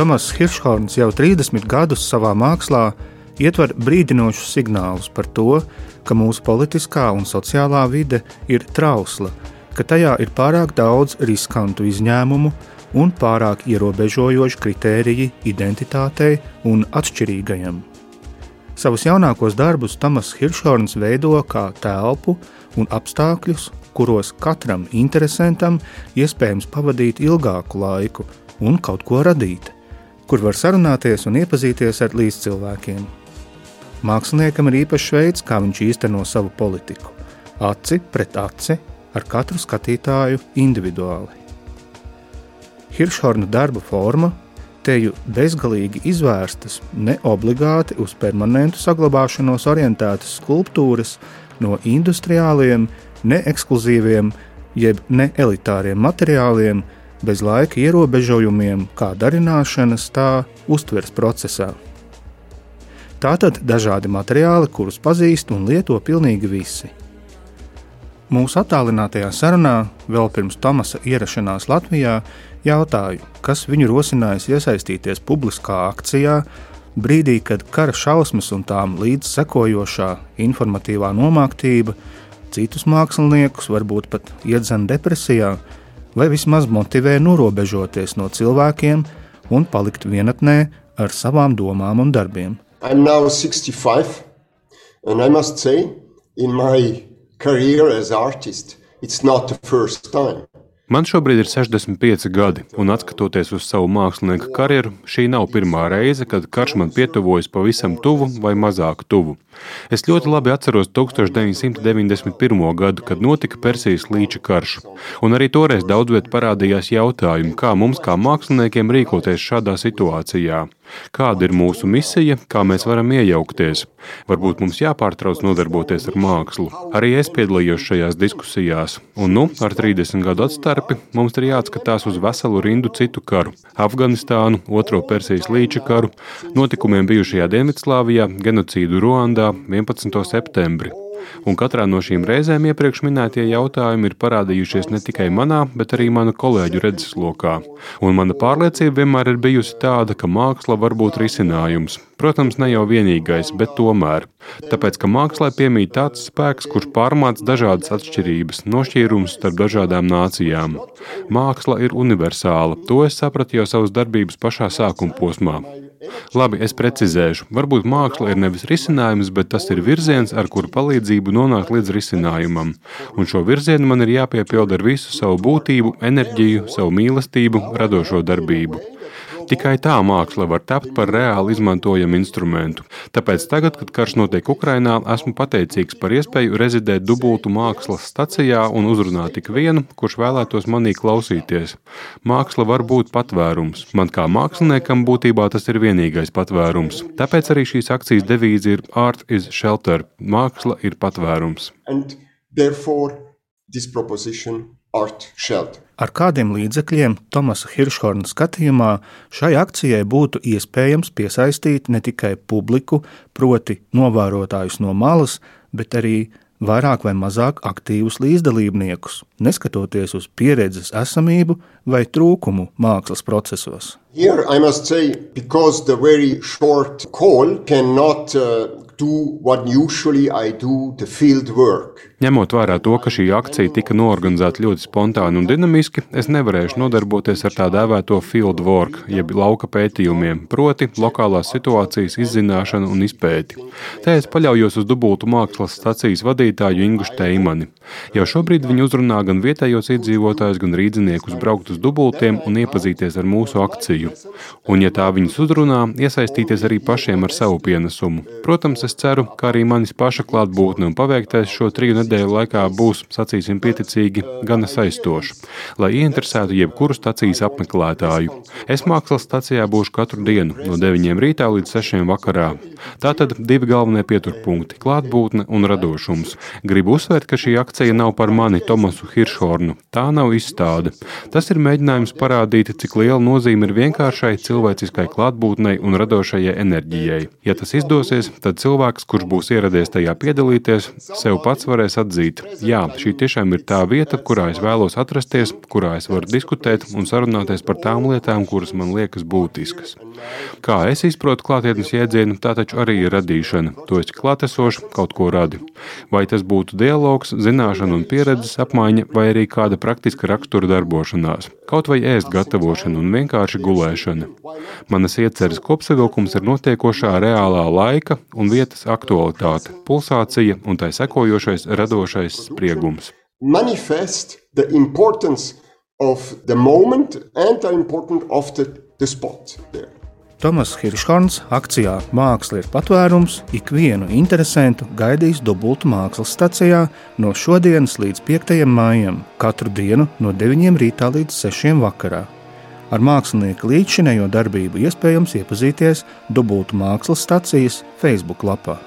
Tomas Hiršhorns jau 30 gadus savā mākslā ietver brīdinošus signālus par to, ka mūsu politiskā un sociālā vide ir trausla, ka tajā ir pārāk daudz riskantu izņēmumu un pārāk ierobežojoši kritēriji identitātei un atšķirīgajam. Savus jaunākos darbus Tomas Hiršhorns veido kā telpu un apstākļus, kuros katram interesantam iespējams pavadīt ilgāku laiku un kaut ko radīt, kur var sarunāties un iepazīties ar līdzcilvēkiem. Māksliniekam ir īpašs veids, kā viņš īsteno savu politiku - aci pret aci ar katru skatītāju individuāli. Hiršhorna darba forma teju bezgalīgi izvērstas, ne obligāti uz permanentu saglabāšanos orientētas skulptūras no industriāliem, neekskluzīviem, jeb neelitāriem materiāliem, bez laika ierobežojumiem, kā darināšanas, tā uztveres procesā. Tātad dažādi materiāli, kurus pazīst un lieto pilnīgi visi. Mūsu attālinātajā sarunā, vēl pirms Tomasa ierašanās Latvijā, jautāju, kas viņu rosinājis iesaistīties publiskā akcijā, brīdī, kad kara šausmas un tām līdz sekojošā informatīvā nomāktība citus māksliniekus varbūt pat iedzena depresijā, vai vismaz motivē norobežoties no cilvēkiem un palikt vienatnē ar savām domām un darbiem. I'm now 65, and I must say, in my career as artist, it's not the first time. Man šobrīd ir 65 gadi, un skatoties uz savu mākslinieku karjeru, šī nav pirmā reize, kad karš man pietuvojas pavisam tuvu vai mazāk tuvu. Es ļoti labi atceros 1991. gadu, kad notika Persijas līča karš, un arī toreiz daudz viet parādījās jautājumi, kā mums, kā māksliniekiem, rīkoties šādā situācijā. Kāda ir mūsu misija, kā mēs varam iejaukties? Varbūt mums jāpārtrauc nodarboties ar mākslu. Arī es piedalījos šajās diskusijās, un nu, ar 30 gadu atstarpi mums ir jāatskatās uz veselu rindu citu karu - Afganistānu, Otro Persijas līča karu, notikumiem bijušajā Dienvidslāvijā, genocīdu Ruandā, 11. septembrī. Un katrā no šīm reizēm iepriekš minētie jautājumi ir parādījušies ne tikai manā, bet arī manu kolēģu redzeslokā. Un mana pārliecība vienmēr ir bijusi tāda, ka māksla var būt risinājums. Protams, ne jau vienīgais, bet tomēr. Tāpēc, ka mākslā piemīt tāds spēks, kurš pārmāca dažādas atšķirības, nošķīrums starp dažādām nācijām. Māksla ir universāla. To es sapratu jau savas darbības pašā sākuma posmā. Labi, es precizēšu. Varbūt māksla ir nevis risinājums, bet tas ir virziens, ar kuru palīdzību nonākt līdz risinājumam. Un šo virzienu man ir jāpiepilda ar visu savu būtību, enerģiju, savu mīlestību, radošo darbību. Tikai tā māksla var tapt par reāli izmantojamu instrumentu. Tāpēc tagad, kad karš notiek Ukrajinā, esmu pateicīgs par iespēju rezidēt dubultu mākslas stacijā un uzrunāt ik vienu, kurš vēlētos manī klausīties. Māksla var būt patvērums. Man kā māksliniekam būtībā tas ir vienīgais patvērums. Tāpēc arī šīs akcijas devīze ir Art is Shelter. Māksla ir patvērums. And therefore, this proposition Art Shelter. Ar kādiem līdzekļiem Tomasa Hiršhorna skatījumā šai akcijai būtu iespējams piesaistīt ne tikai publiku, proti, novērotājus no malas, bet arī vairāk vai mazāk aktīvus līdzdalībniekus, neskatoties uz pieredzes esamību vai trūkumu mākslas procesos. Here I must say, because the very short call cannot uh, Ņemot vērā to, ka šī akcija tika norganizēta ļoti spontāni un dinamiski, es nevarēšu nodarboties ar tā dēvēto field work, jeb lauka pētījumiem, proti, lokālās situācijas izzināšanu un izpēti. Te es paļaujos uz dubultu mākslas stacijas vadītāju Ingu Steimani. Jau šobrīd viņi uzrunā gan vietējos iedzīvotājus, gan rīdziniekus braukt uz dubultiem un iepazīties ar mūsu akciju. Un, ja tā viņus uzrunā, iesaistīties arī pašiem ar savu pienesumu. Protams, es ceru, ka arī manis paša klātbūtne un paveiktais šo triju nedēļu laikā būs, sacīsim, pieticīgi gana saistoši, lai ieinteresētu jebkuru stacijas apmeklētāju. Es mākslas stacijā būšu katru dienu no 9 rītā līdz 6 vakarā. Tātad divi galvenie pieturpunkti - klātbūtne un radošums. Gribu uzsvērt, ka šī akcija nav par mani, Tomasu Hiršhornu. Tā nav izstāde. Tas ir mēģinājums parādīt, cik liela nozīme ir vienkāršai cilvēciskai klātbūtnei un radošajai enerģijai. Ja tas izdosies, tad cilvēki cilvēks, kurš būs ieradies tajā piedalīties, sev pats varēs atzīt, jā, šī tiešām ir tā vieta, kurā es vēlos atrasties, kurā es varu diskutēt un sarunāties par tām lietām, kuras man liekas būtiskas. Kā es izprotu klātienes jēdzienu, tā taču arī ir radīšana. To esi klātesoši, kaut ko radi. Vai tas būtu dialogs, zināšana un pieredzes apmaiņa, vai arī kāda praktiska rakstura darbošanās, kaut vai ēst gatavošana un vienkārši gulēšana. Manas ieceres kopsavilkums ir notiekošā reālā laika un vietas aktualitāte, pulsācija un tai sekojošais radošais spriegums. Manifest the importance of the moment and the importance of the, the spot there. Tomas Hiršhorns akcijā Māksla ir patvērums ikvienu interesantu gaidīs dubultu mākslas stacijā no šodienas līdz 5. maijam, katru dienu no 9. rītā līdz 6. vakarā. Ar mākslinieku līdzšinējo darbību iespējams iepazīties Dubultu mākslas stacijas Facebook lapā.